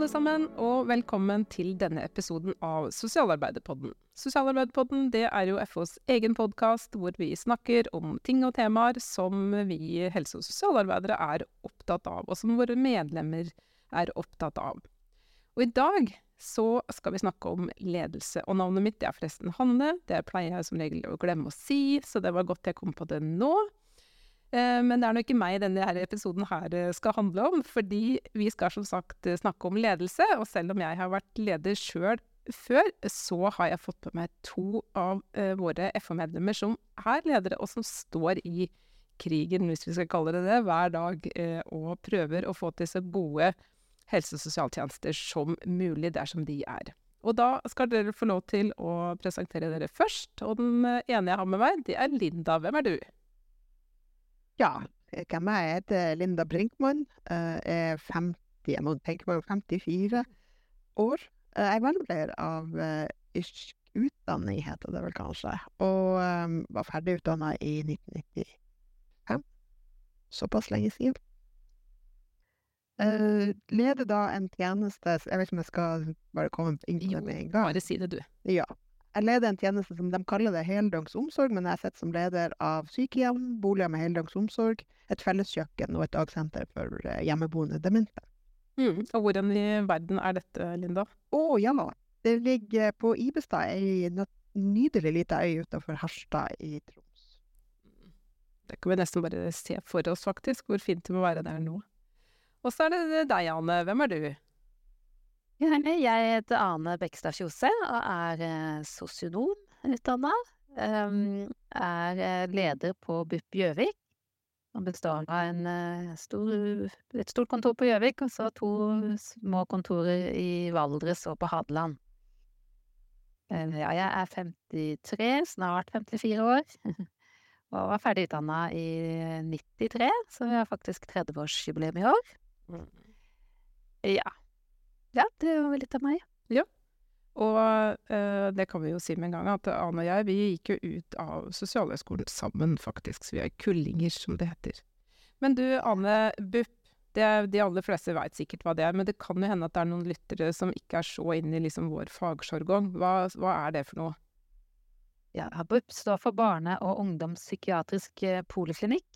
alle sammen, og velkommen til denne episoden av Sosialarbeiderpodden. Sosialarbeiderpodden det er jo FHs egen podkast hvor vi snakker om ting og temaer som vi helse- og sosialarbeidere er opptatt av, og som våre medlemmer er opptatt av. Og i dag så skal vi snakke om ledelse. Og navnet mitt er forresten Hanne. Det pleier jeg som regel å glemme å si, så det var godt jeg kom på det nå. Eh, men det er nå ikke meg denne her episoden her eh, skal handle om, fordi vi skal som sagt eh, snakke om ledelse. Og selv om jeg har vært leder sjøl før, så har jeg fått med meg to av våre FH-medlemmer som er ledere, og som står i krigen, hvis vi skal kalle det det, hver dag og prøver å få til så gode helse- og sosialtjenester som mulig dersom de er. Og da skal dere få lov til å presentere dere først. Og den ene jeg har med meg, det er Linda. Hvem er du? Ja, hvem er jeg? heter Linda Brinkmann. Jeg er 50, jeg må tenke meg 54 år. Jeg er vernepleier av irsk utdanning, heter det vel kanskje. Og um, var ferdigutdanna i 1995. Såpass lenge siden. Uh, leder da en tjeneste Jeg vet ikke om jeg skal bare komme inn på det med en gang. Bare si det, du. Ja. Jeg leder en tjeneste som de kaller det heldøgns omsorg, men jeg sitter som leder av sykehjem, boliger med heldøgns omsorg, et felleskjøkken og et dagsenter for eh, hjemmeboende demente. Mm. Og hvordan i verden er dette, Linda? Å ja, det ligger på Ibestad, ei nydelig lita øy utenfor Harstad i Troms. Det kan vi nesten bare se for oss, faktisk, hvor fint det må være der nå. Og så er det deg, Anne. Hvem er du? Jeg heter Ane Bekstad Kjose og er eh, sosionom utdanna. Um, er eh, leder på BUP Gjøvik. Som består av en, eh, stor, et stort kontor på Gjøvik og så to små kontorer i Valdres og på Hadeland. Ja, jeg er 53, snart 54 år. Og var ferdig utdanna i 93, så vi har faktisk 30-årsjubileum i år. Mm. Ja. Ja, det var litt av meg. Ja. Og eh, det kan vi jo si med en gang, at Ane og jeg, vi gikk jo ut av Sosialhøgskolen sammen, faktisk. Så vi er kullinger, som det heter. Men du, Ane BUP. Det, de aller fleste veit sikkert hva det er, men det kan jo hende at det er noen lyttere som ikke er så inne i liksom vår fagsjargong. Hva, hva er det for noe? Ja, BUP står for Barne- og ungdomspsykiatrisk eh, poliklinikk.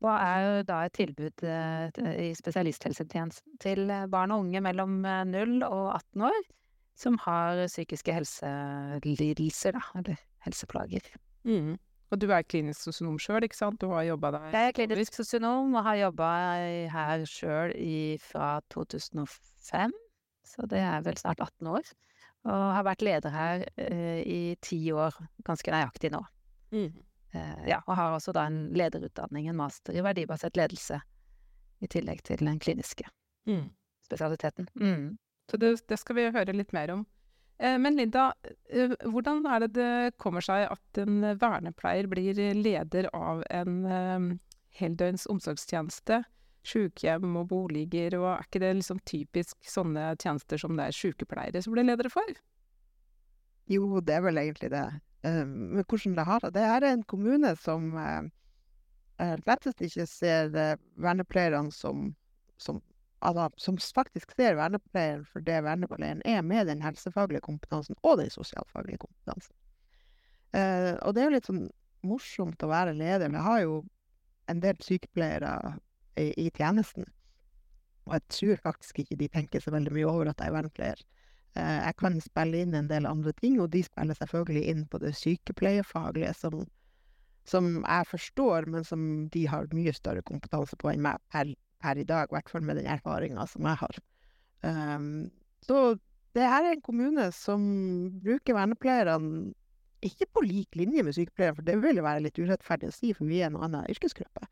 Hva er jo da et tilbud eh, i spesialisthelsetjenesten til eh, barn og unge mellom 0 eh, og 18 år som har psykiske helselidelser, da, eller helseplager. Mm. Og du er klinisk sosionom sjøl, ikke sant? Du har jobba der? Jeg er klinisk sosionom og har jobba her sjøl fra 2005, så det er vel snart 18 år. Og har vært leder her eh, i ti år, ganske nøyaktig nå. Mm. Eh, ja, og har også da en lederutdanning, en master i verdibasert ledelse, i tillegg til den kliniske mm. spesialiteten. Mm. Så det, det, skal vi høre litt mer om. Eh, men Linda, eh, hvordan er det det kommer seg at en vernepleier blir leder av en eh, heldøgns omsorgstjeneste? Sykehjem og boliger, og er ikke det liksom typisk sånne tjenester som det er sykepleiere som blir ledere for? Jo, det er vel egentlig det. Eh, men hvordan det har det. Det er en kommune som uh, slett ikke ser vernepleierne som, som altså, som faktisk ser vernepleieren for det vernepleieren er, med den helsefaglige kompetansen og den sosialfaglige kompetansen. Uh, og det er jo litt sånn morsomt å være leder. Vi har jo en del sykepleiere i, i, tjenesten, og jeg tror faktisk ikke de tenker så veldig mye over at jeg er vernepleier. Eh, jeg kan spille inn en del andre ting, og de spiller selvfølgelig inn på det sykepleiefaglige, som, som jeg forstår, men som de har mye større kompetanse på enn meg per, per i dag, i hvert fall med den erfaringa som jeg har. Um, så det her er en kommune som bruker vernepleierne ikke på lik linje med sykepleierne, for det vil jo være litt urettferdig å si, for vi er en annen yrkesgruppe,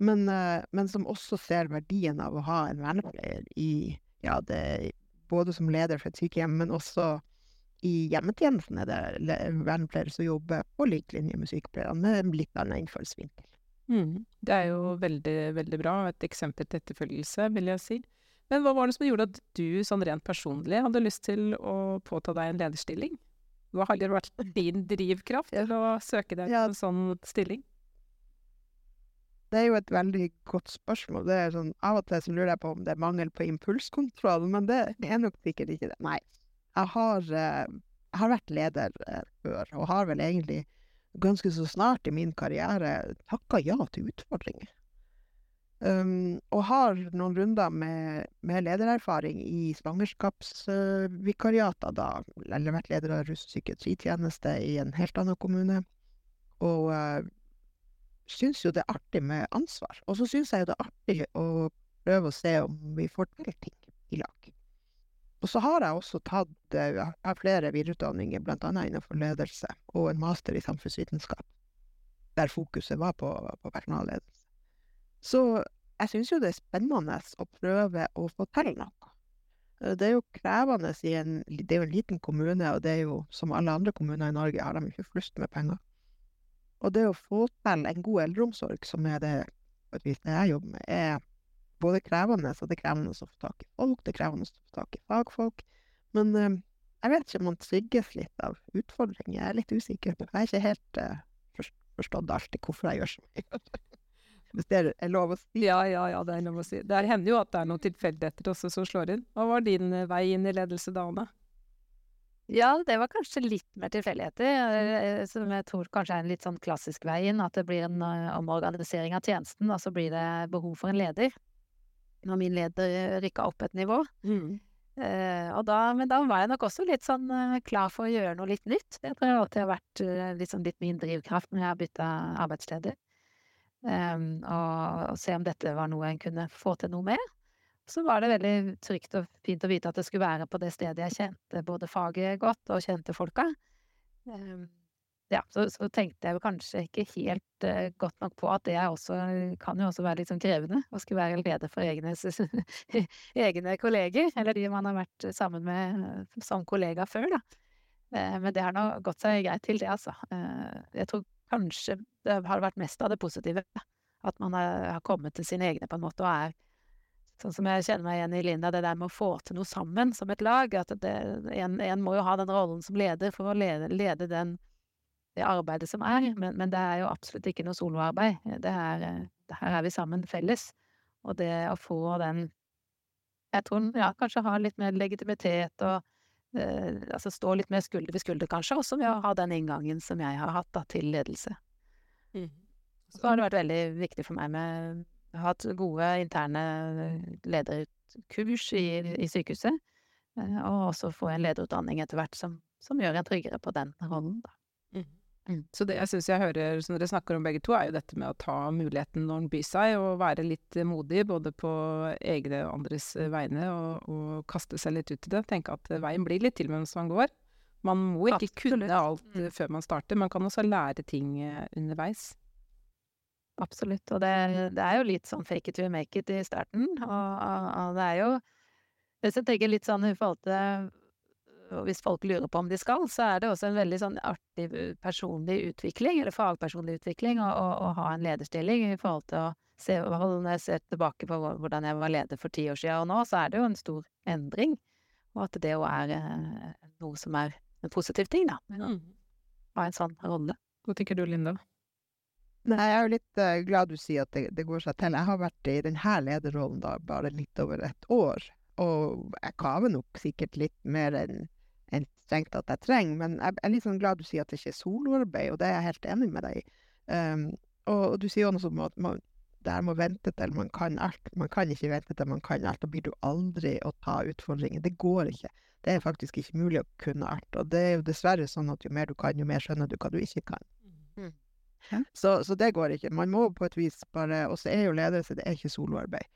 men, uh, men som også ser verdien av å ha en vernepleier i ja, det både som leder for et sykehjem, men også i hjemmetjenesten er det vernepleiere som jobber på lik linje med sykepleierne, med en litt annen innfallsvinkel. Mm. Det er jo veldig, veldig bra, et eksempel til etterfølgelse, vil jeg si. Men hva var det som gjorde at du sånn rent personlig hadde lyst til å påta deg en lederstilling? Hva har vært din drivkraft til å søke deg ja. en sånn stilling? Det er jo et veldig godt spørsmål. Det er sånn, Av og til så lurer jeg på om det er mangel på impulskontroll, men det er nok sikkert ikke det. Nei. Jeg har, eh, jeg har vært leder eh, før, og har vel egentlig ganske så snart i min karriere takka ja til utfordringer. Um, og har noen runder med, med ledererfaring i svangerskapsvikariater, da. Eller vært leder av russpsykiatritjeneste i en helt annen kommune. Og uh, syns jo det er artig med ansvar. Og så syns jeg jo det er artig å prøve å se om vi får til ting i lag. Og så har jeg også tatt jeg har flere videreutdanninger, bl.a. innenfor ledelse, og en master i samfunnsvitenskap, der fokuset var på, på personalledelse. Så jeg syns jo det er spennende å prøve å få til noe. Eh, det er jo krevende i en Det er jo en liten kommune, og det er jo som alle andre kommuner i Norge, har de ikke flust med penger. Og det å få til en god eldreomsorg, som er det jeg jobber med, er både krevende, og det er krevende å få tak i folk, det er krevende å få tak i fagfolk. Men eh, jeg vet ikke om man trygges litt av utfordringer. Jeg er litt usikker. Jeg har ikke helt uh, forstått alltid hvorfor jeg gjør som jeg gjør. Hvis det er lov å si. Ja, ja, ja, det er lov å si. Det hender jo at det er noen tilfeldigheter også som slår inn. Hva var din eh, vei inn i ledelse da, Anne? Ja, det var kanskje litt mer tilfeldigheter, eh, som jeg tror kanskje er en litt sånn klassisk vei inn. At det blir en uh, omorganisering av tjenesten, og så blir det behov for en leder. Når min leder rykka opp et nivå. Mm. Og da, men da var jeg nok også litt sånn klar for å gjøre noe litt nytt. Det tror jeg alltid har vært sånn, litt min drivkraft når jeg har bytta arbeidsleder. Um, og, og, se om dette var noe en kunne få til noe med. Så var det veldig trygt og fint å vite at det skulle være på det stedet jeg kjente både faget godt og kjente folka. Um, ja, så, så, tenkte jeg jo kanskje ikke helt uh, godt nok på at det også, kan jo også være litt sånn krevende å skulle være leder for egne, egne kolleger, eller de man har vært sammen med uh, som kollega før, da. Uh, men det har nå gått seg greit til, det, altså. jeg tror kanskje det har vært mest av det positive. At man har kommet til sine egne på en måte og er Sånn som jeg kjenner meg igjen i Linda, det der med å få til noe sammen som et lag. At det, en, en må jo ha den rollen som leder for å lede, lede den, det arbeidet som er. Men, men, det er jo absolutt ikke noe soloarbeid. Det her, det her er vi sammen felles. Og det å få den Jeg tror ja, kanskje ha litt mer legitimitet og eh, altså stå litt mer skulder ved skulder, kanskje, også med å ha den inngangen som jeg har hatt da, til ledelse. Mm. Så har det vært veldig viktig for meg med Jeg har hatt gode interne lederkurs i, i sykehuset, eh, og også få en lederutdanning etter hvert som, som gjør en tryggere på den rollen, da. Mm. Mm. Så det jeg syns jeg hører som dere snakker om begge to, er jo dette med å ta muligheten når den byr seg, og være litt modig både på egne og andres vegne, og, og, kaste seg litt ut i det. Tenke at veien blir litt til mens man går. Man må ikke Absolutt. kunne alt mm. før man starter, man kan også lære ting eh, underveis. Absolutt, og det, det, er jo litt sånn fake it to make it i starten, og, og det er jo Hvis jeg tenker litt sånn i forhold til og hvis folk lurer på om de skal, så er det også en veldig sånn artig personlig utvikling, eller fagpersonlig utvikling, å ha en lederstilling i forhold til å se Når jeg ser tilbake på hvordan jeg var leder for ti år siden, og nå, så er det jo en stor endring. Og at det jo er eh, noe som er en positiv ting, da. Mm. Ha en sånn rolle. Hva tenker du, Linda? Nei, jeg er jo litt uh, glad du sier at det, det, går seg til. Jeg har vært i denne lederrollen da bare litt over et år. Og jeg kaver nok sikkert litt mer enn en strengt at jeg trenger. Men jeg er litt sånn glad du sier at det ikke er soloarbeid, og det er jeg helt enig med deg i. Um, og, og, du sier jo noe som at man der må vente til man kan alt. Man kan ikke vente til man kan alt. Da blir du aldri å ta utfordringer. Det går ikke. Det er faktisk ikke mulig å kunne alt. Og det er jo dessverre sånn at jo mer du kan, jo mer skjønner du hva du ikke kan. Mm. Ja. Så, så, det går ikke. Man må på et vis bare Og så er jo ledelse, det er ikke soloarbeid.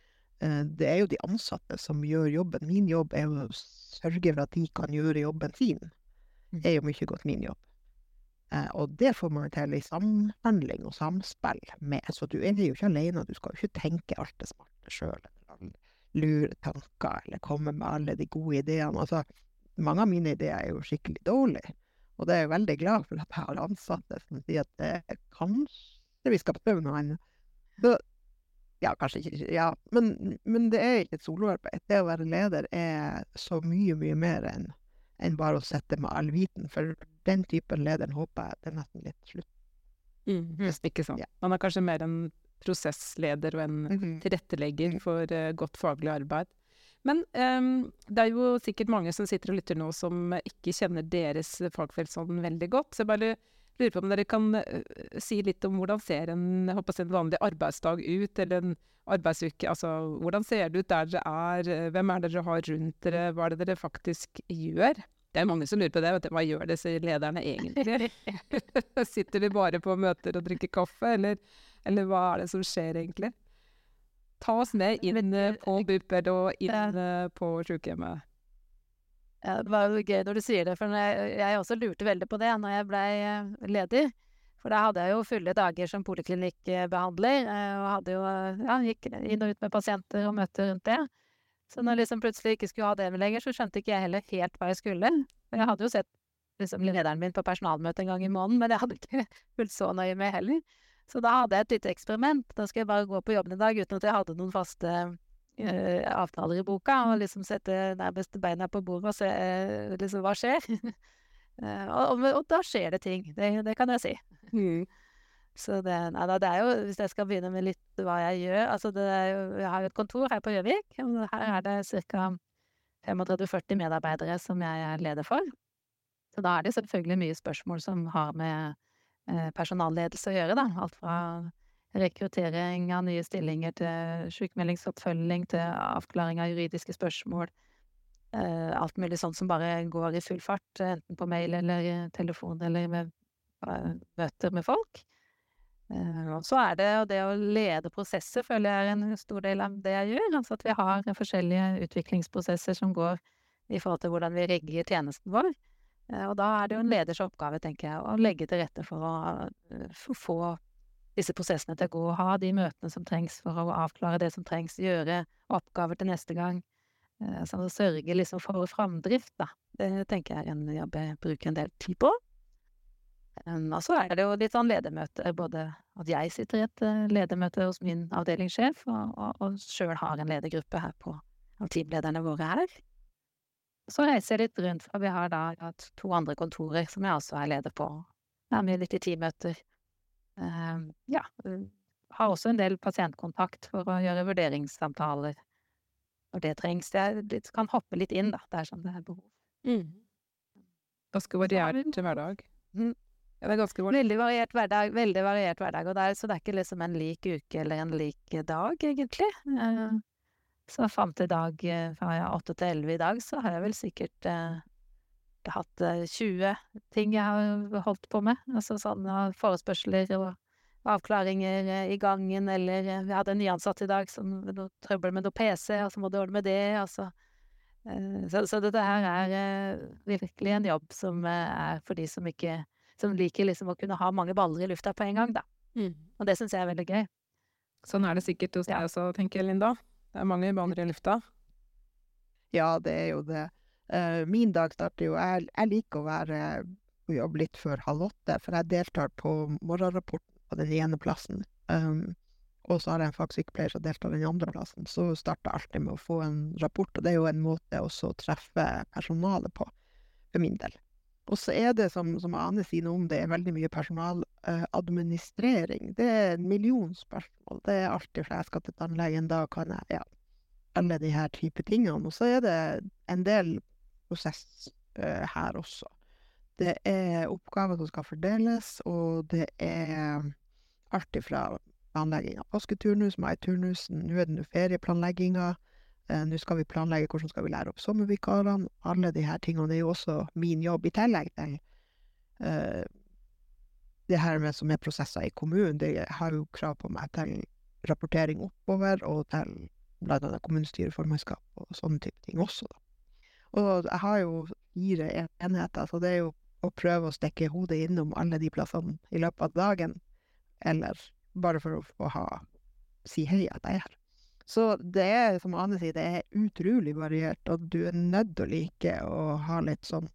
Eh, det er jo de ansatte som gjør jobben. Min jobb er å sørge for at de kan gjøre jobben sin. Det er jo mye godt min jobb. Eh, og det får man til i samhandling og samspill med. Så du er jo ikke alene. Du skal jo ikke tenke alt det smarte sjøl, eller lure tanker, eller komme med alle de gode ideene. Altså, mange av mine ideer er jo skikkelig dårlige. Og det er jeg veldig glad for at jeg har ansatte som sier at det, kanskje vi skal prøve noe annet. Så ja, kanskje ikke Ja, men, men det er ikke et soloarbeid. Det å være leder er så mye, mye mer enn enn bare å sitte med all viten. For den typen lederen håper jeg det er nesten litt slutt. Mm, ikke sant. Ja. Man er kanskje mer en prosessleder og en Mhm. tilrettelegger Mm. for uh, godt faglig arbeid. Men um, det er jo sikkert mange som sitter og lytter nå som ikke kjenner deres fagfelt sånn veldig godt. Så jeg bare lurer på om dere kan eh, si litt om hvordan ser en, håper en vanlig arbeidsdag ut, eller en arbeidsuke. Altså hvordan ser det ut der dere er, hvem er det dere har rundt dere, hva er det dere faktisk gjør? Det er mange som lurer på det. Vet du, hva gjør disse lederne egentlig? Sitter de bare på møter og drikker kaffe, eller, eller hva er det som skjer egentlig? Ta oss med inn eh, på BUP og inn eh, på sykehjemmet. Ja, det var jo gøy når du sier det, for jeg, jeg også lurte veldig på det når jeg blei ledig. For da hadde jeg jo fulle dager som poliklinikkbehandler, eh, og hadde jo, eh, ja, gikk inn og ut med pasienter og møter rundt det. Så når jeg liksom plutselig ikke skulle ha det med lenger, så skjønte ikke jeg heller helt hva jeg skulle. Jeg hadde jo sett liksom, lederen min på personalmøte en gang i måneden, men jeg hadde ikke fulgt så nøye med heller. Så da hadde jeg et lite eksperiment. Da skulle jeg bare gå på jobben i dag uten at jeg hadde noen faste uh, avtaler i boka, og liksom sette nærmest beina på bordet og se uh, liksom hva skjer. uh, og, og, da skjer det ting, det, det kan jeg si. Så det, nei, da, det er jo, hvis jeg skal begynne med litt hva jeg gjør altså det er jo, Jeg har jo et kontor her på Gjøvik, her er det ca. 35-40 medarbeidere som jeg er leder for. Så da er det selvfølgelig mye spørsmål som har med personalledelse å gjøre, da. Alt fra rekruttering av nye stillinger til sykemeldingsoppfølging til avklaring av juridiske spørsmål. Eh, alt mulig sånt som bare går i full fart, enten på mail eller telefon eller med eh, møter med folk. Eh, og så er det jo det å lede prosesser, føler jeg er en stor del av det jeg gjør. Altså at vi har forskjellige utviklingsprosesser som går i forhold til hvordan vi rigger tjenesten vår. Eh, og da er det jo en leders oppgave, tenker jeg, å legge til rette for å eh, for få disse prosessene til å gå, ha de møtene som trengs for å avklare det som trengs, gjøre oppgaver til neste gang. Eh, Så å sørge liksom for framdrift, da. Det tenker jeg er en jobb jeg bruker en del tid på. Um, Og så er det jo litt sånn ledermøter, både at jeg sitter i et ledermøte hos min avdelingssjef, og, og, og sjøl har en ledergruppe her på av teamlederne våre her. Så reiser jeg litt rundt, for vi har da hatt to andre kontorer som jeg også er leder på. Er med litt i teammøter. Uh, ja. uh, Har også en del pasientkontakt for å gjøre vurderingssamtaler når det trengs. Jeg kan hoppe litt inn, da, dersom det er behov. Ganske Så til variert hverdag. Mm. Ja, det er ganske variert. Veldig variert hverdag, veldig variert hverdag, og det er, så det er ikke liksom en lik uke eller en lik dag, egentlig. Eh, Så fram til i dag, eh, fra jeg er åtte til elleve i dag, så har jeg vel sikkert eh, hatt eh, 20 ting jeg har holdt på med. Altså sånne forespørsler og avklaringer eh, i gangen, eller eh, vi hadde en nyansatt i dag som hadde trøbbel med noe PC, og så må du ordne med det, og så eh, Så, dette her er eh, virkelig en jobb som eh, er for de som ikke som liker liksom å kunne ha mange baller i lufta på en gang, da. Og det syns jeg er veldig gøy. Sånn er det sikkert hos Ja. deg også, tenker Linda. Det er mange baner i lufta. Ja, det er jo det. Eh, min dag starter jo Jeg, jeg liker å være på jobb litt før halv åtte, for jeg deltar på morgenrapporten på den ene plassen. Um, og så har jeg en fagsykepleier som deltar den andre plassen. Så starter jeg alltid med å få en rapport, og det er jo en måte også å treffe personalet på, for min del. Og så er det, som, som Ane sier noe om, det er veldig mye personaladministrering. det er en million spørsmål. Det er alltid fra jeg skal til tannlegen, da kan jeg ja, alle de her type tingene. Og så er det en del prosess eh, her også. Det er oppgaver som skal fordeles, og det er alt ifra planlegging av påsketurnus, maiturnusen, nå er det nå ferieplanlegginga. Eh, nå skal vi planlegge hvordan skal vi lære opp sommervikarene. Alle de her tingene det er jo også min jobb, i tillegg til uh, det her med som er prosesser i kommunen. Det har jo krav på meg til rapportering oppover, og til bl.a. kommunestyreformannskap og sånne type ting også, da. Og jeg har jo fire enheter, så det er jo å prøve å stikke hodet innom alle de plassene i løpet av dagen, eller bare for å få ha si hei at jeg er her. Så det er, som Ane sier, det er utrolig variert, og du er nødt til å like å ha litt sånn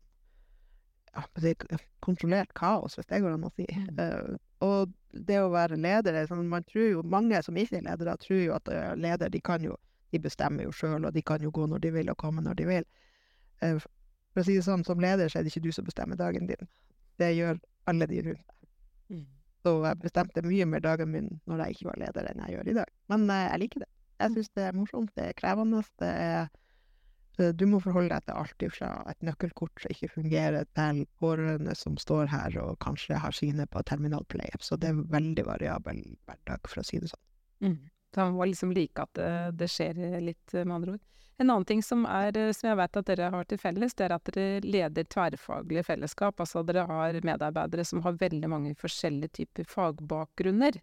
ja, er kontrollert kaos, hvis det går an å si. Eh, og det å være leder er sånn, man tror jo, Mange som ikke er ledere, tror jo at uh, leder de kan jo, de bestemmer jo sjøl, og de kan jo gå når de vil og komme når de vil. Uh, for å si det sånn, som leder så er det ikke du som bestemmer dagen din. Det gjør alle de rundt deg. Så jeg bestemte mye mer dagen min når jeg ikke var leder, enn jeg gjør i dag. Men eh, jeg liker det. Jeg syns det er morsomt, det er krevende. Det er eh, Du må forholde deg til alt fra et nøkkelkort som ikke fungerer, til pårørende som står her og kanskje har sine på terminalpleie. Så det er veldig variabel hverdag, for å si det sånn. Mm. Så må liksom like at det, det skjer litt, med andre ord. En annen ting som, er, som jeg vet at dere har til felles, det er at dere leder tverrfaglige fellesskap. Altså dere har medarbeidere som har veldig mange forskjellige typer fagbakgrunner.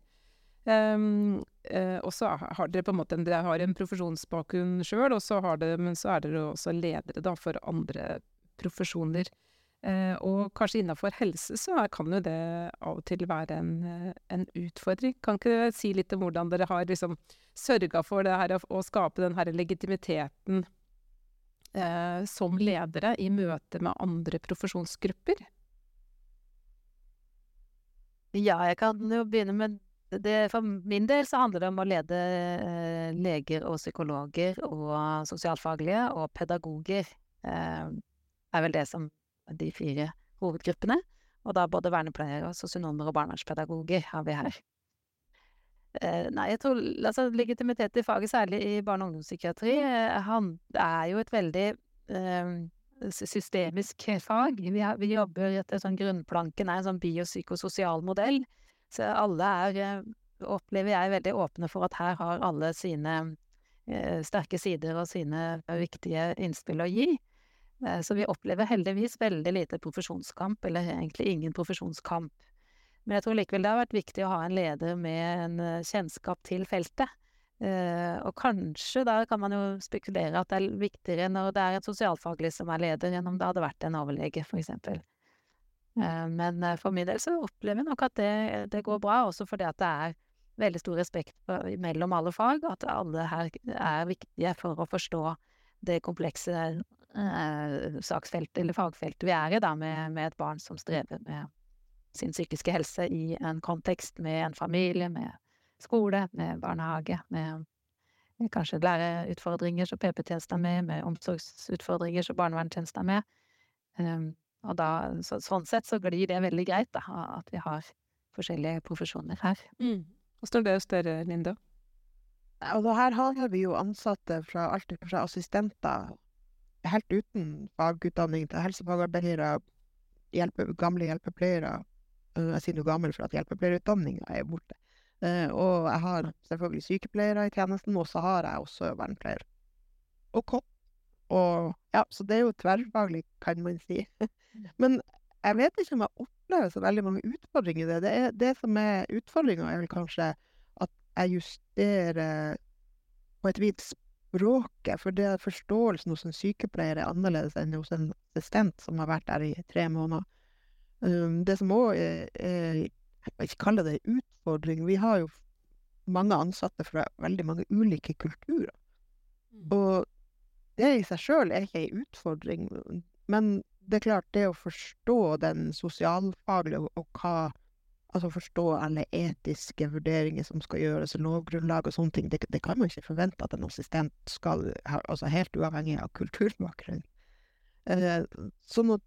Um, uh, og så har dere på en måte en, dere har en profesjonsbakgrunn sjøl, men så er dere også ledere da, for andre profesjoner. Uh, og kanskje innafor helse så kan jo det av og til være en, en, utfordring. Kan ikke dere si litt om hvordan dere har liksom sørga for det her å, skape den her legitimiteten uh, som ledere i møte med andre profesjonsgrupper? Ja, jeg kan jo begynne med det, for min del så handler det om å lede eh, leger og psykologer og sosialfaglige og pedagoger. Eh, er vel det som de fire hovedgruppene. Og da både vernepleiere, sosionomer og barnevernspedagoger har vi her. Eh, nei, jeg tror altså, legitimitet i faget, særlig i barne- og ungdomspsykiatri, eh, er jo et veldig eh, systemisk fag. Vi, har, vi jobber etter sånn grunnplanken er en sånn biopsykososial modell. Så alle er, eh, opplever jeg, veldig åpne for at her har alle sine eh, sterke sider og sine viktige innspill å gi. Eh, så vi opplever heldigvis veldig lite profesjonskamp, eller egentlig ingen profesjonskamp. Men jeg tror likevel det har vært viktig å ha en leder med en eh, kjennskap til feltet. Eh, og kanskje da kan man jo spekulere at det er viktigere når det er et sosialfaglig som er leder, enn om det hadde vært en overlege, for eksempel. Eh, men eh, for min del så opplever jeg nok at det, det går bra, også fordi at det er veldig stor respekt for, mellom alle fag, at alle her er viktige for å forstå det komplekse eh, saksfeltet eller fagfeltet vi er i, da, med, med, et barn som strever med sin psykiske helse i en kontekst med en familie, med skole, med barnehage, med kanskje læreutfordringer som PP-tjenester med, med omsorgsutfordringer som barnevernstjenester med. Um, og da, så, sånn sett så glir det veldig greit, da, at vi har forskjellige profesjoner her. Mm. Hvordan det hos dere, Linda? Og her har vi jo ansatte fra alt fra assistenter helt uten fagutdanning til helsefagarbeidere, hjelpe, gamle hjelpepleiere. Jeg sier noe gammel for at hjelpepleierutdanninga er borte. Uh, og jeg har selvfølgelig sykepleiere i tjenesten, og så har jeg også vernepleier. Og kopp. og ja, så det er jo tverrfaglig, kan man si. Men jeg vet ikke om jeg opplever så veldig mange utfordringer i det. Det, er, det som er utfordringa, er vel kanskje at jeg justerer på et vis språket. For det er forståelsen hos en sykepleier er annerledes enn hos en assistent som har vært der i tre måneder. Um, det som òg er, Jeg vil ikke kalle det utfordring. Vi har jo mange ansatte fra veldig mange ulike kulturer. Mm. Og det i seg sjøl er ikke ei utfordring, men det er klart, det å forstå den sosialfaglige og, hva Altså forstå alle etiske vurderinger som skal gjøres, lovgrunnlag og sånne ting, det, det kan man ikke forvente at en assistent skal ha, altså helt uavhengig av kulturbakgrunn. Eh, sånn at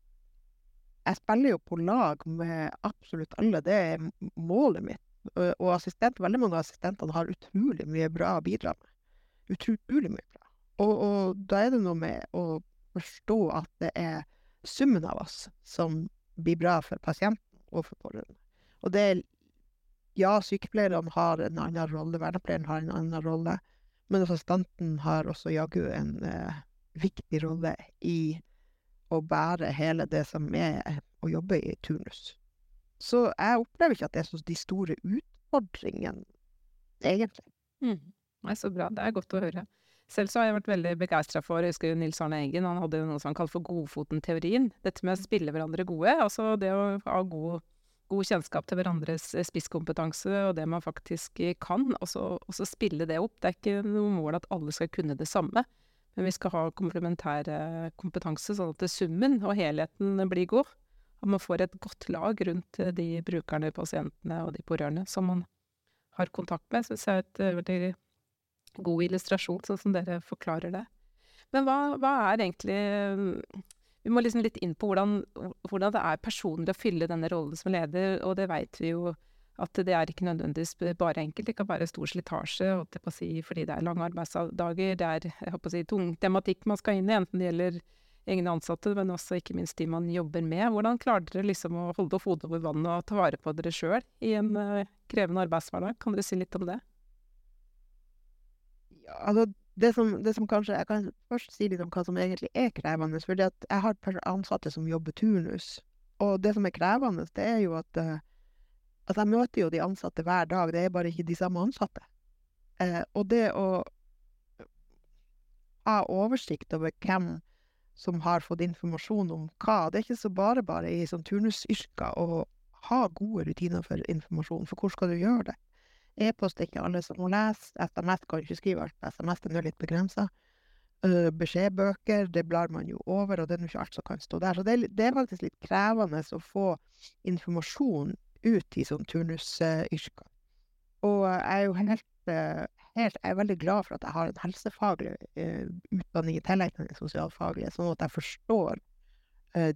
jeg spiller jo på lag med absolutt alle, det er målet mitt. Og, og assistent, veldig mange av assistentene har utrolig mye bra å bidra med. Utrolig mye bra. Og, og, da er det noe med å forstå at det er summen av oss som blir bra for pasienten og for pårørende. Og det er Ja, sykepleierne har en annen rolle, vernepleieren har en annen rolle, men assistenten har også jaggu en eh, viktig rolle i å bære hele det som er å jobbe i turnus. Så jeg opplever ikke at det er de store utfordringene, egentlig. Mm. Er så bra. Det er godt å høre. Selv så har jeg vært veldig begeistra for jeg husker Nils Arne Eggen, han hadde jo noe som han kalte for Godfoten-teorien. Dette med å spille hverandre gode. Altså det å ha god, god kjennskap til hverandres eh, spisskompetanse og det man faktisk kan, og så spille det opp. Det er ikke noe mål at alle skal kunne det samme, men vi skal ha komplementær eh, kompetanse, sånn at summen og helheten blir god. At man får et godt lag rundt eh, de brukerne, pasientene og de pårørende som man har kontakt med. Syns jeg er et veldig god illustrasjon, sånn som dere forklarer det. Men hva, hva er egentlig Vi må liksom litt inn på hvordan, hvordan, det er personlig å fylle denne rollen som leder, og det veit vi jo at det er ikke nødvendigvis bare enkelt. Det kan være stor slitasje si, fordi det er lange arbeidsdager. Det er si, tung tematikk man skal inn i, enten det gjelder egne ansatte, men også ikke minst de man jobber med. Hvordan klarer dere liksom å holde hodet over vannet og ta vare på dere sjøl i en uh, krevende arbeidshverdag? Kan dere si litt om det? Altså det som, det som, kanskje Jeg kan først si litt om hva som egentlig er krevende. fordi jeg har ansatte som jobber turnus. Og det som er krevende, det er jo at uh, Altså, jeg møter jo de ansatte hver dag, det er bare ikke de samme ansatte. Eh, og det å ha oversikt over hvem som har fått informasjon om hva, det er ikke så bare bare i sånn turnusyrker å ha gode rutiner for informasjon, for hvor skal du gjøre det? E-post er ikke alle som må lese, SMS kan ikke skrive alt, på SMS er nå litt begrensa. Uh, beskjedbøker, det blar man jo over, og det er ikke alt som kan stå der. Så det er, det er faktisk litt krevende å få informasjon ut i sånn turnusyrker. Og jeg er jo helt, eh, helt, jeg er veldig glad for at jeg har en helsefaglig uh, utdanning i tillegg til den sosialfaglige, sånn at jeg forstår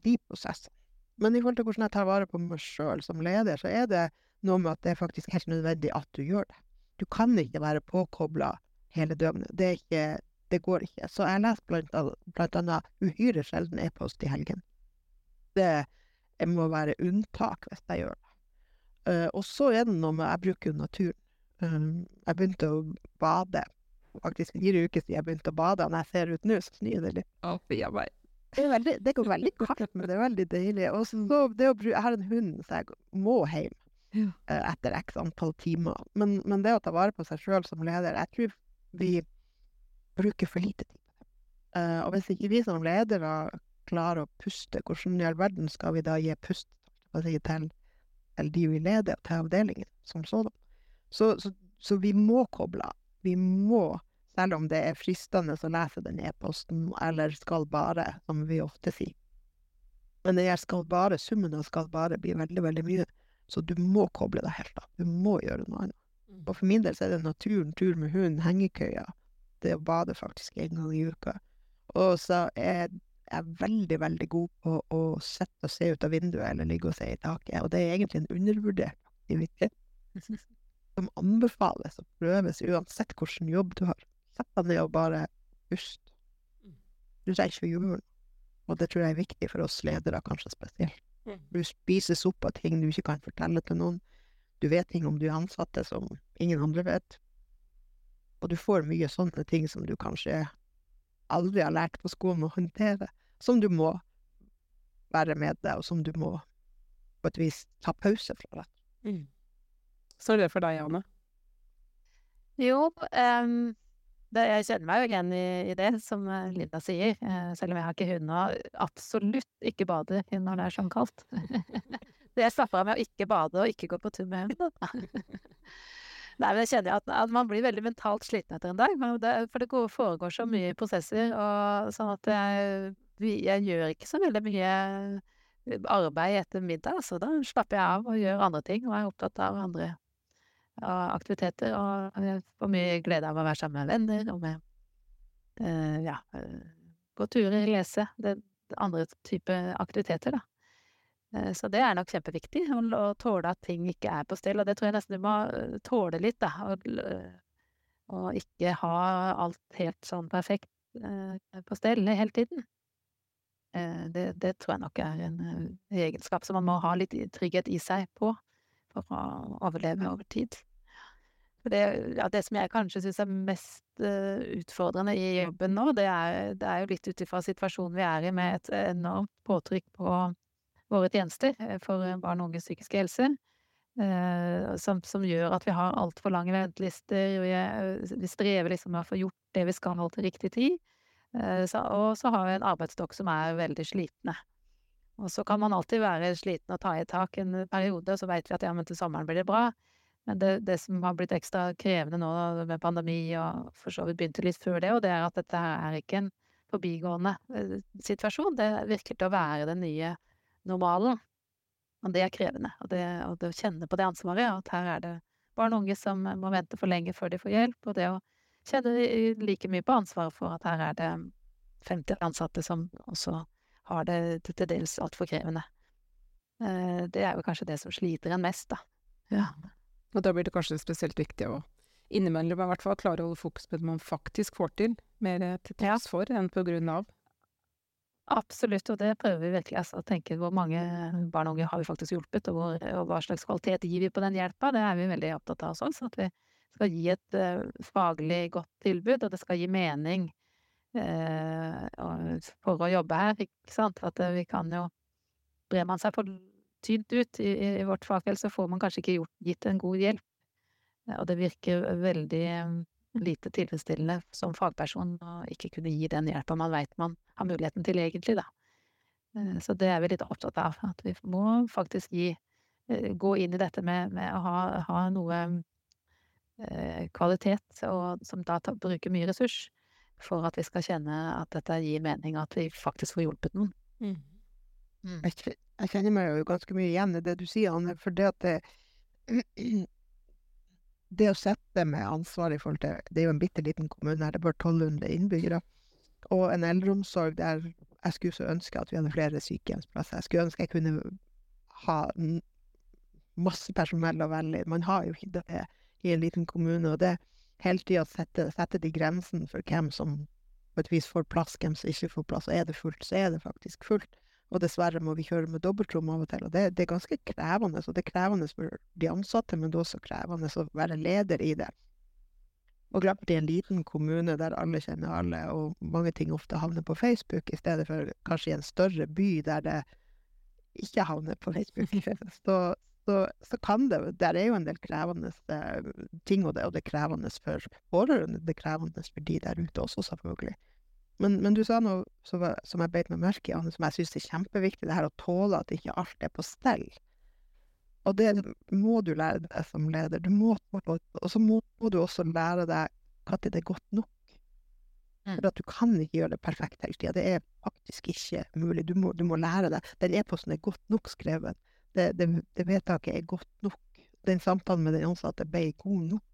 de prosessene. Men i forhold til hvordan jeg tar vare på meg sjøl som leder, så er det noe med at det er faktisk helt nødvendig at du gjør det. Du kan ikke være påkobla hele døgnet. Det, ikke, det, går ikke. Så jeg leser blant, blant annet uhyre sjelden e-post i helgen. Det må være unntak hvis jeg gjør det. Uh, og så er det noe med Jeg bruker jo naturen. Um, jeg begynte å bade. Faktisk fire uker siden jeg begynte å bade. Når jeg ser ut nå, så snør det litt. Oh, det, veldig, det går veldig kaldt, men det er veldig deilig. Og så det å bruke Jeg har en hund, så jeg må hjem uh, etter x antall timer. Men, men, det å ta vare på seg sjøl som leder Jeg tror vi bruker for lite tid på det. Uh, og hvis ikke vi som ledere klarer å puste, hvordan i all verden skal vi da gi pust til til, de vi leder, til avdelingen som sådan. Så, så, så, vi må koble av. Vi må, selv om det er fristende å lese den e-posten, eller skal bare, som vi ofte sier. Men det her skal bare, summen av skal bare blir veldig, veldig mye. Så du må koble deg helt av. Du må gjøre noe annet. Mm. Og for min del så er det naturen, tur med hund, hengekøya. Det å bade faktisk en gang i uka. Og så er jeg veldig, veldig god på å sitte og se ut av vinduet eller ligge og se i taket. Og det er egentlig en undervurdert aktivitet som anbefales og prøves uansett hvilken jobb du har. Sett deg ned og bare pust. Mm. Du trenger ikke å gjøre noe. Og det tror jeg er viktig for oss ledere, kanskje spesielt. Du spises opp av ting du ikke kan fortelle til noen. Du vet ting om du er ansatte som ingen andre vet. Og du får mye sånne ting som du kanskje aldri har lært på skolen å håndtere som du må være med deg, og som du må på et vis ta pause fra. Mm. Så er det for deg, Anne? Jo, um, det, jeg kjenner meg jo igjen i, i, det, som eh, Linda sier. Eh, selv om jeg har ikke hund og absolutt ikke bader når det er sånn kaldt. det jeg slapper av med å ikke bade og ikke gå på tur med hund. Nei, men jeg kjenner at, at, man blir veldig mentalt sliten etter en dag. Det, for det foregår så mye prosesser, og sånn at jeg jeg gjør ikke så veldig mye eh, arbeid etter middag, så da slapper jeg av og gjør andre ting, og er opptatt av andre aktiviteter. Og jeg får mye glede av å være sammen med venner, og med uh, ja, uh, gå turer, lese. Det, andre type aktiviteter, da. Uh, så det er nok kjempeviktig, å, tåle at ting ikke er på stell. Og det tror jeg nesten du må tåle litt, da. Og, og ikke ha alt helt sånn perfekt på stell hele tiden. Eh, det, det, tror jeg nok er en egenskap som man må ha litt trygghet i seg på for å overleve over tid. For det, ja, det som jeg kanskje syns er mest uh, utfordrende i jobben nå, det er, det er jo litt ut ifra situasjonen vi er i, med et enormt påtrykk på våre tjenester for barn og unges psykiske helse. Uh, som, som, gjør at vi har altfor lange ventelister. Vi, vi strever liksom med å få gjort det vi skal til riktig tid. Uh, så, og så har vi en arbeidsstokk som er veldig slitne. Og så kan man alltid være sliten og ta i tak en periode, og så veit vi at ja, men til sommeren blir det bra. Men det, det, som har blitt ekstra krevende nå med pandemi, og for så vidt begynte litt før det, og det er at dette er ikke en forbigående eh, situasjon. Det virker til å være den nye normalen. Og det er krevende. Og det, og det å kjenne på det ansvaret, at her er det barn og unge som må vente for lenge før de får hjelp, og det å kjenne like mye på ansvaret for at her er det 50 ansatte som også har det til dels altfor krevende. Eh, det er jo kanskje det som sliter en mest, da. Ja. Og da blir det kanskje spesielt viktig å innimellom i hvert fall klare å holde fokus på det man faktisk får til, mer til tross for enn på grunn av. Absolutt, og det prøver vi virkelig. Altså, å tenke hvor mange barn og unge har vi faktisk hjulpet, og, hvor, og hva slags kvalitet gir vi på den hjelpa. Det er vi veldig opptatt av hos oss. At vi skal gi et uh, faglig godt tilbud, og det skal gi mening for å jobbe her. Ikke sant? At eh, vi kan jo Brer man seg for tynt ut i, i, vårt fagfelt, så får man kanskje ikke gjort, gitt en god hjelp. Eh, Og det virker veldig eh, lite tilfredsstillende som fagperson å ikke kunne gi den hjelpa man veit man har muligheten til egentlig, da. Eh, Så det er vi litt opptatt av. At vi må faktisk gi eh, Gå inn i dette med, med å ha, ha noe eh, kvalitet, og som da bruker mye ressurs, for at vi skal kjenne at dette gir mening, at vi faktisk får hjulpet noen. Jeg, Mm. jeg kjenner meg jo ganske mye igjen i det du sier, Anne. For det at det Det å sette med ansvar i forhold til Det er jo en bitte liten kommune her, det er bare 1200 innbyggere. Og en eldreomsorg der jeg skulle så ønske at vi hadde flere sykehjemsplasser. Jeg skulle ønske jeg kunne ha masse personell å velge i. Man har jo ikke det i en liten kommune. Og det hele tida sette, sette de grensene for hvem som på et vis får plass, hvem som ikke får plass. Og er det fullt, så er det faktisk fullt. Og dessverre må vi kjøre med dobbeltrom av og til. Og det, det er ganske krevende. Og det er krevende for de ansatte, men det er også krevende å være leder i det. Og klart i en liten kommune der alle kjenner alle, og mange ting ofte havner på Facebook, i stedet for kanskje i en større by der det ikke havner på Facebook, så, så, så kan det Der er jo en del krevende eh, ting, og det, og det er krevende for pårørende. Det er krevende for de der ute også, selvfølgelig. Men, men du sa noe som, som jeg beit meg merke i, som jeg syns er kjempeviktig, det her å tåle at ikke alt er på stell. Og det må du lære deg som leder. Du må, og så må, må du også lære deg når det er godt nok. Mm. For at du kan ikke gjøre det perfekt hele tida. Det er faktisk ikke mulig. Du må, du må lære deg. Den e-posten er godt nok skrevet. Det, det, det vedtaket er godt nok. Den samtalen med den ansatte ble god nok.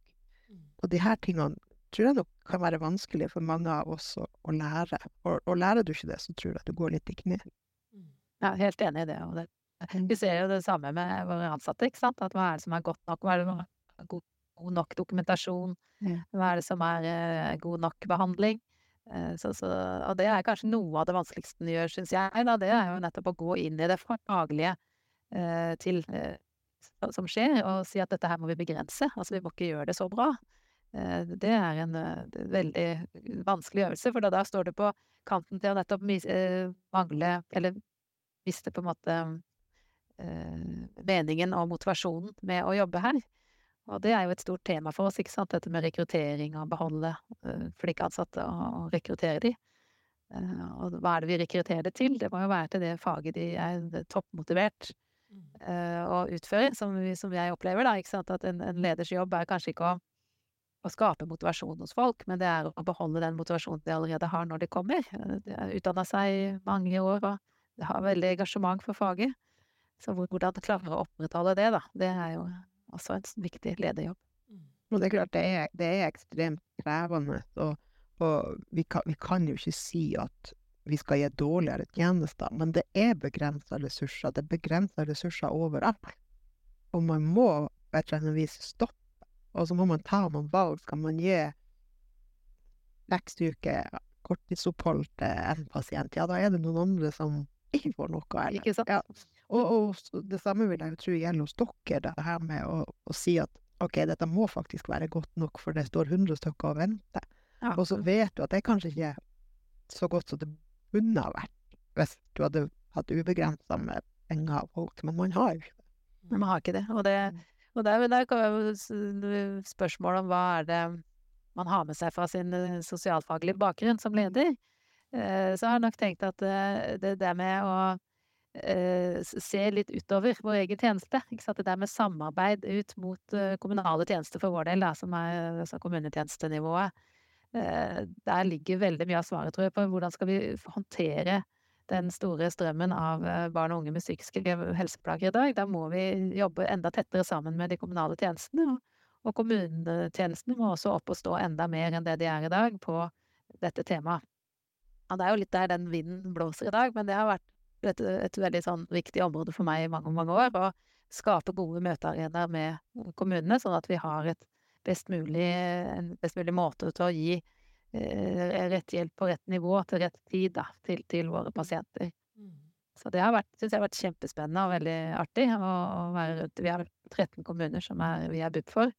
Og de her tingene tror jeg nok kan være vanskelig for mange av oss å, å lære. Og, og lærer du ikke det, så tror jeg at du går litt i kne. Jeg er helt enig i det. Og det vi ser jo det samme med våre ansatte, ikke sant. At hva er det som er godt nok? Hva er det som er god, nok dokumentasjon? Hva er det som er eh, god nok behandling? Eh, så, så, og det er kanskje noe av det vanskeligste den gjør, syns jeg. Da. Det er jo nettopp å gå inn i det faglige til, eh, som skjer, og si at dette her må vi begrense. Altså vi må ikke gjøre det så bra. Eh, det er en eh, veldig vanskelig øvelse, for da, da står det på kanten til å nettopp eh, mangle, eller miste på en måte eh, meningen og motivasjonen med å jobbe her. Og det er jo et stort tema for oss, ikke sant, dette med rekruttering og beholde eh, flinke ansatte og, rekruttere de. Eh, og hva er det vi rekrutterer det til? Det må jo være til det faget de er toppmotivert eh, å utføre, som, som jeg opplever, da, ikke sant, at en, en leders jobb er kanskje ikke å, å skape motivasjon hos folk, men det er å beholde den motivasjonen de allerede har når de kommer. Eh, De har utdanna seg i mange år og har veldig engasjement for faget. Så hvordan de klarer å opprettholde det, da, det er jo også en viktig lederjobb. Og det er klart, det er, det er ekstremt krevende. Og, og vi, kan, vi kan jo ikke si at vi skal gi dårligere tjenester, men det er begrensa ressurser. Det er begrensa ressurser overalt. Og man må på et eller annet vis stoppe. Og så må man ta noen valg. Skal man gi seks uker korttidsopphold til en pasient, ja, da er det noen andre som ikke får noe. Eller? Ikke sant? Ja. Og, og det samme vil jeg jo tro gjelder hos dere, det her med å, å si at ok, dette må faktisk være godt nok, for det står 100 stykker og venter. Ja. Og så vet du at det er kanskje ikke så godt som det kunne ha vært hvis du hadde hatt ubegrensa med penger av folk, men man har jo ikke det. Men man har ikke det. Og det, og der, der kan jo s- om hva er det man har med seg fra sin eh, sosialfaglige bakgrunn som leder. Så Så har jeg nok tenkt at eh, det der med å eh, se litt utover vår egen tjeneste, det der med samarbeid ut mot eh, kommunale tjenester for vår del, da, som er altså kommunetjenestenivået, eh, der ligger veldig mye av svaret, tror jeg, på hvordan skal vi håndtere den store strømmen av eh, barn og unge med psykiske helseplager i dag. Da må vi jobbe enda tettere sammen med de kommunale tjenestene. Og, og kommunetjenestene må også opp og stå enda mer enn det de er i dag på dette temaet. Ja, det er jo litt der den vinden blåser i dag, men det har vært et, et veldig sånn viktig område for meg i mange, mange år. Å skape gode møtearenaer med kommunene, sånn at vi har et best mulig, en best mulig måte til å gi eh, rett hjelp på rett nivå til rett tid da, til, til våre pasienter. Så det har vært, synes jeg har vært kjempespennende og veldig artig å, å være rundt. Vi har 13 kommuner som er, vi er BUP for.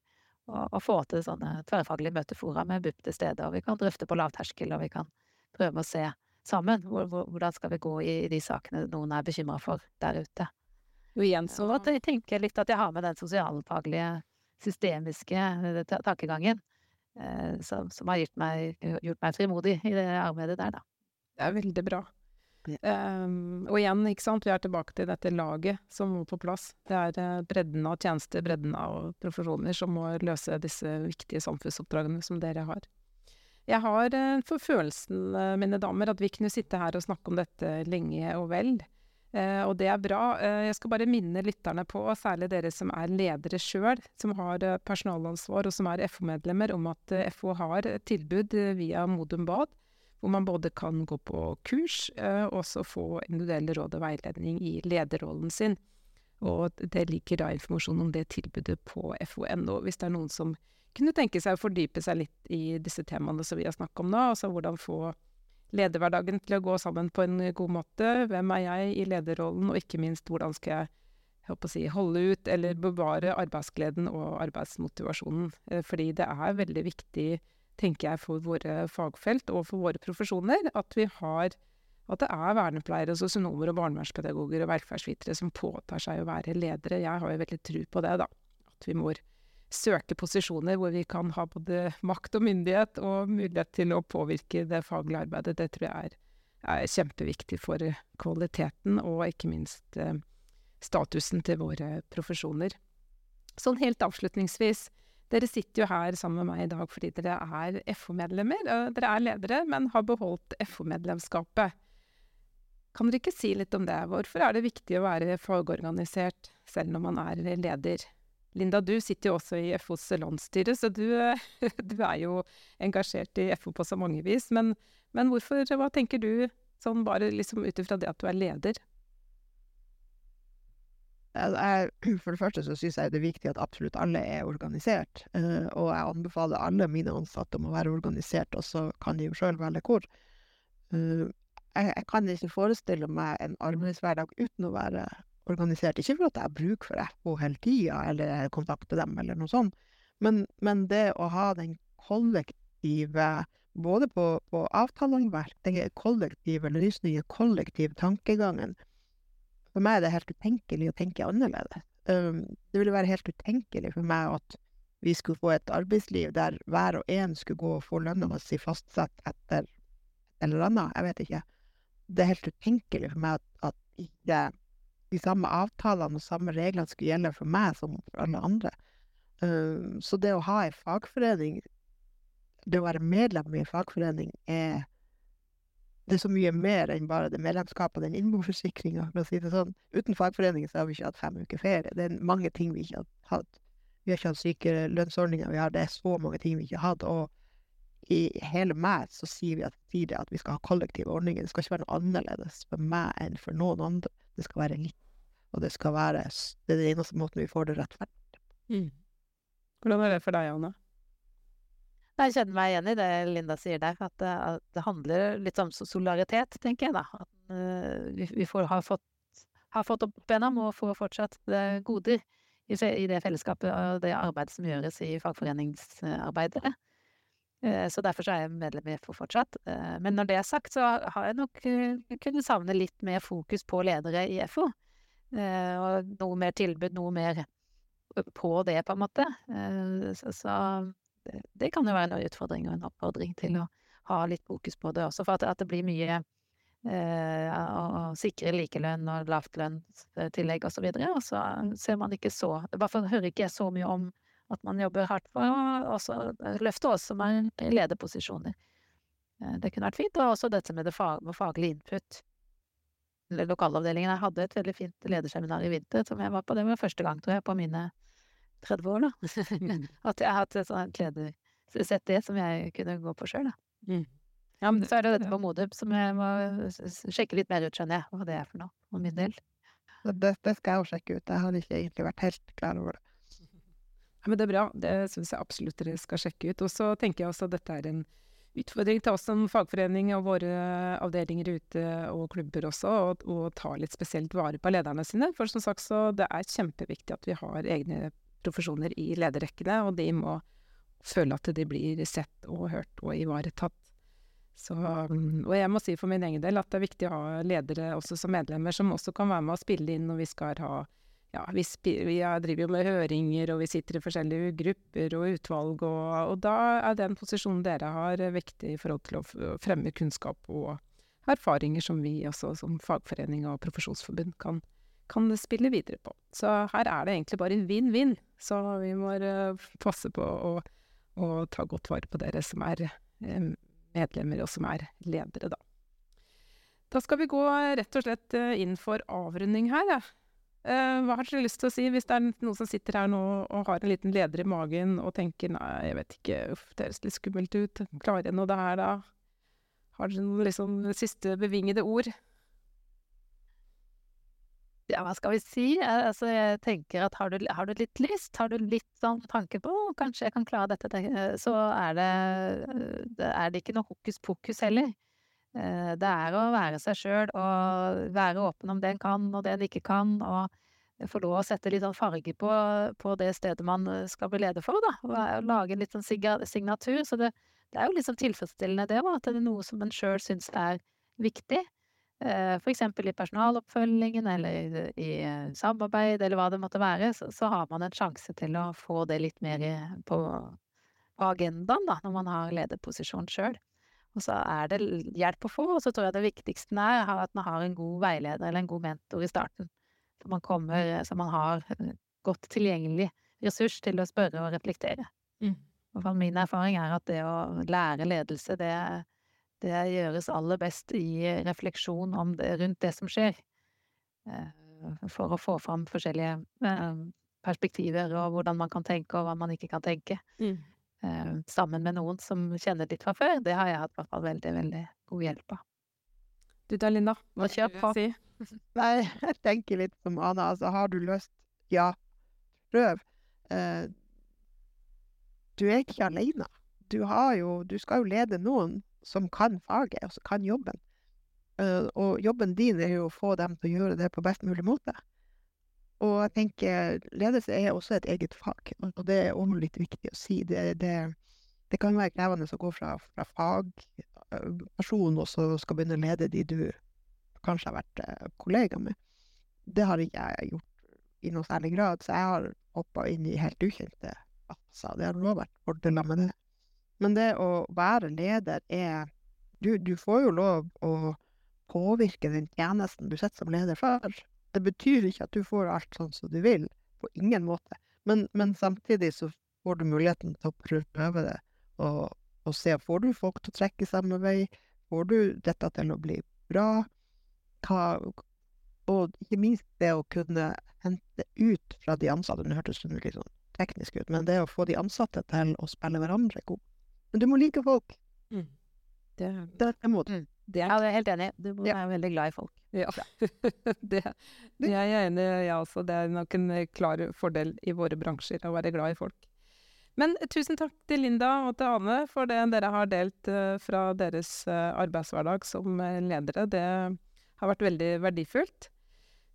Og, og få til sånne tverrfaglige møtefora med BUP til stede. Og vi kan drøfte på lavterskel, og vi kan prøve å se sammen hvor, hvor, hvordan skal vi gå i, i de sakene noen er bekymra for der ute. Jo, igjen så Så at jeg tenker litt at jeg har med den sosialfaglige, systemiske eh, tankegangen. Eh, som, som har gjort meg, gjort meg frimodig i det arbeidet der, da. Det er veldig bra. Ja. Ehm, og igjen, ikke sant, vi er tilbake til dette laget som må på plass. Det er eh, bredden av tjenester, bredden av profesjoner som må løse disse viktige samfunnsoppdragene som dere har. Jeg har eh, for følelsen, eh, mine damer, at vi kunne sitte her og snakke om dette lenge og vel. Eh, og det er bra. Eh, jeg skal bare minne lytterne på, særlig dere som er ledere sjøl, som har eh, personalansvar og som er FO-medlemmer, om at FO har tilbud via Modum Bad, hvor man både kan gå på kurs og også få individuelle råd og veiledning i lederrollen sin. Og det ligger da informasjon om det tilbudet på fo.no, hvis det er noen som kunne tenke seg å fordype seg litt i disse temaene som vi har snakket om nå. Altså hvordan få lederhverdagen til å gå sammen på en god måte. Hvem er jeg i lederrollen, og ikke minst hvordan skal jeg, jeg si, holde ut eller bevare arbeidsgleden og arbeidsmotivasjonen. Eh, Fordi det er veldig viktig, tenker jeg, for våre fagfelt og for våre profesjoner at vi har at det er vernepleiere, sosionomer og barnevernspedagoger og velferdsvitere som påtar seg å være ledere. Jeg har jo veldig tro på det, da. At vi må søke posisjoner hvor vi kan ha både makt og myndighet og mulighet til å påvirke det faglige arbeidet. Det tror jeg er, er kjempeviktig for kvaliteten og ikke minst eh, statusen til våre profesjoner. Sånn helt avslutningsvis. Dere sitter jo her sammen med meg i dag fordi dere er FO-medlemmer. Eh, Dere er ledere, men har beholdt FO-medlemskapet. Kan dere ikke si litt om det? Hvorfor er det viktig å være fagorganisert selv når man er leder? Linda, du sitter jo også i FOs landsstyre, så du, du er jo engasjert i FO på så mange vis. Men, men hvorfor, hva tenker du, sånn bare liksom ut ifra det at du er leder? For det første så syns jeg det er viktig at absolutt alle er organisert. eh, og jeg anbefaler alle mine ansatte om å være organisert, og så kan de jo sjøl velge hvor. Eh, jeg, jeg kan ikke forestille meg en arbeidshverdag uten å være organisert. Ikke for at jeg har bruk for FO hele tida, eller kontakter dem, eller noe sånt, men, men det å ha den kollektive både på, på avtaleverk, den kollektive løsningen, kollektiv tankegangen, for meg er det helt utenkelig å tenke annerledes. Um, det ville være helt utenkelig for meg at vi skulle få et arbeidsliv der hver og en skulle gå og få lønna si fastsatt etter et eller annet. Jeg vet ikke. Det er helt utenkelig for meg at, at ikke de samme avtalene og samme reglene skulle gjelde for meg som for alle andre. Um, så det å ha en fagforening, det å være medlem i en fagforening, er det er så mye mer enn bare det medlemskapet og den innboforsikringa, for å si det sånn. Uten fagforeningen så har vi ikke hatt fem uker ferie. Det er mange ting vi ikke har hatt. Vi har ikke hatt sykelønnsordninger, vi har det er så mange ting vi ikke har hatt. Og i hele meg så sier vi at, at vi skal ha kollektive ordninger. Det skal ikke være noe annerledes for meg enn for noen andre. Det skal være likt. Og det skal være Det er den eneste måten vi får det rettferdig. Hvordan er det for deg, Anne? Jeg kjenner meg igjen i det Linda sier der, at det, at det handler litt om solidaritet, tenker jeg da. At uh, vi, vi får, har, fått, har fått opp bena, og får fortsatt det goder i, i det fellesskapet og det arbeidet som gjøres i fagforeningsarbeidet. Eh, Så derfor så er jeg medlem i FO fortsatt. Eh, Men når det er sagt, så har jeg nok eh, kunnet savne litt mer fokus på ledere i FO. Og noe mer tilbud, noe mer på det, på en måte. Så, det, kan jo være en utfordring og en oppfordring til å ha litt fokus på det også, for at, det blir mye å, sikre likelønn og lavtlønnstillegg og så og så ser man ikke så I hvert fall hører ikke jeg så mye om at man jobber hardt for å også løfte oss som er i lederposisjoner. Eh, Det kunne vært fint, og også dette med det fag, med faglig input. Lokalavdelingen her hadde et veldig fint lederseminar i vinter som jeg var på. Det var første gang, tror jeg, på mine 30 år, da. At jeg har hatt et sånt leder... Sett det som jeg kunne gå på sjøl, da. Ja, men Så er det dette på Modum som jeg må sjekke litt mer ut, skjønner jeg, hva det er for noe, for min del. Det skal jeg jo sjekke ut. Jeg hadde ikke egentlig vært helt klar over det. Men det er bra. Det syns jeg absolutt dere skal sjekke ut. Og så tenker jeg også at dette er en utfordring til oss som fagforening og våre avdelinger ute og klubber også, å ta litt spesielt vare på lederne sine. For som sagt så det er kjempeviktig at vi har egne profesjoner i lederrekkene, og de må føle at de blir sett og hørt og ivaretatt. Så, og jeg må si for min egen del at det er viktig å ha ledere også som medlemmer, som også kan være med å spille inn når vi skal ha ja, vi, vi, driver jo med høringer, og vi sitter i forskjellige grupper og utvalg, og, og, da er den posisjonen dere har, viktig i forhold til å fremme kunnskap og erfaringer som vi også som fagforening og profesjonsforbund kan, kan spille videre på. Så her er det egentlig bare vinn-vinn, så vi må uh, passe på å, å, ta godt vare på dere som er uh, medlemmer, og som er ledere, da. Da skal vi gå rett og slett uh, inn for avrunding her, ja. Uh, hva har dere lyst til å si, hvis det er noen som sitter her nå og har en liten leder i magen og tenker nei, jeg vet ikke, uff, det høres litt skummelt ut, klarer jeg noe det her da? Har dere noen liksom siste bevingede ord? Ja, hva skal vi si? Altså, jeg tenker at har du, har du litt lyst, har du litt sånn tanke på kanskje jeg kan klare dette, så er det er det ikke noe hokus pokus heller. Eh, det er å være seg sjøl og være åpen om det en kan og det en ikke kan, og få lov å sette litt sånn farge på, på det stedet man eh, skal bli leder for, da. Og lage en litt sånn signatur. Så det, det er jo liksom tilfredsstillende, det òg, at det er noe som en sjøl syns er viktig. Eh, for eksempel i personaloppfølgingen eller i, samarbeid eller hva det måtte være, så, så, har man en sjanse til å få det litt mer på, på agendaen da, når man har lederposisjon sjøl. Og så er det hjelp å få, og så tror jeg det viktigste er at man har en god veileder eller en god mentor i starten. Så man kommer, så man har godt tilgjengelig ressurs til å spørre og reflektere. Mm. Min erfaring er at det å lære ledelse, det, det gjøres aller best i refleksjon om det, rundt det som skjer. Eh, for å få fram forskjellige eh, perspektiver og hvordan man kan tenke og hva man ikke kan tenke. Mm sammen med noen som kjenner litt fra før, det har jeg hatt hvert fall veldig, veldig god hjelp av. Du da, Linda? Hva kjør på. Si? Nei, jeg tenker litt som Ana. Altså, har du lyst, ja, prøv. Eh, du er ikke alene. Du, jo, du skal jo lede noen som kan faget, og som kan jobben. Uh, og jobben din er jo å få dem til å gjøre det på best mulig måte. Og jeg tenker ledelse er også et eget fag, og det er også litt viktig å si. Det, det, det kan være krevende å gå fra, fra fagperson og så skal begynne å lede de du kanskje har vært eh, kollega med. Det har ikke jeg gjort i noe særlig grad, så jeg har hoppa inn i helt ukjente plasser. Det har også vært fordeler med det. Men det å være leder er du, du får jo lov å påvirke den tjenesten du sitter som leder for. Det betyr ikke at du får alt sånn som du vil, på ingen måte. Men, men samtidig så får du muligheten til å prøve det, og, og se får du folk til å trekke samme vei, får du dette til å bli bra, hva, og ikke minst det å kunne hente ut fra de ansatte. Nå hørtes det litt sånn teknisk ut, men det å få de ansatte til å spille hverandre god. Men du må like folk. Mm. Det, det, det må du. Mm. Det er, ja, jeg er helt enig. Du er være veldig glad i folk. Ja, det, det jeg er enig i, jeg også. Det er nok en eh, klar fordel i våre bransjer å være glad i folk. Men tusen takk til Linda og til Ane for det dere har delt uh, fra deres arbeidshverdag som ledere. Det har vært veldig verdifullt.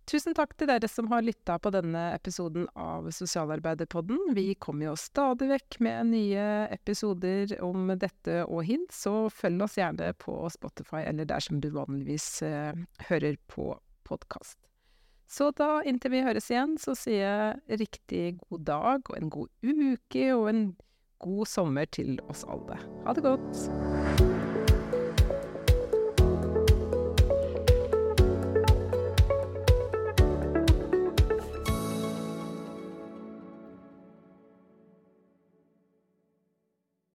Tusen takk til dere som har lytta på denne episoden av Sosialarbeiderpodden. Vi kommer jo stadig vekk med nye episoder om dette og hint, så følg oss gjerne på Spotify eller der som du vanligvis eh, hører på podkast. Så da, inntil vi høres igjen, så sier jeg riktig god dag og en god uke og en god sommer til oss alle. Ha det godt!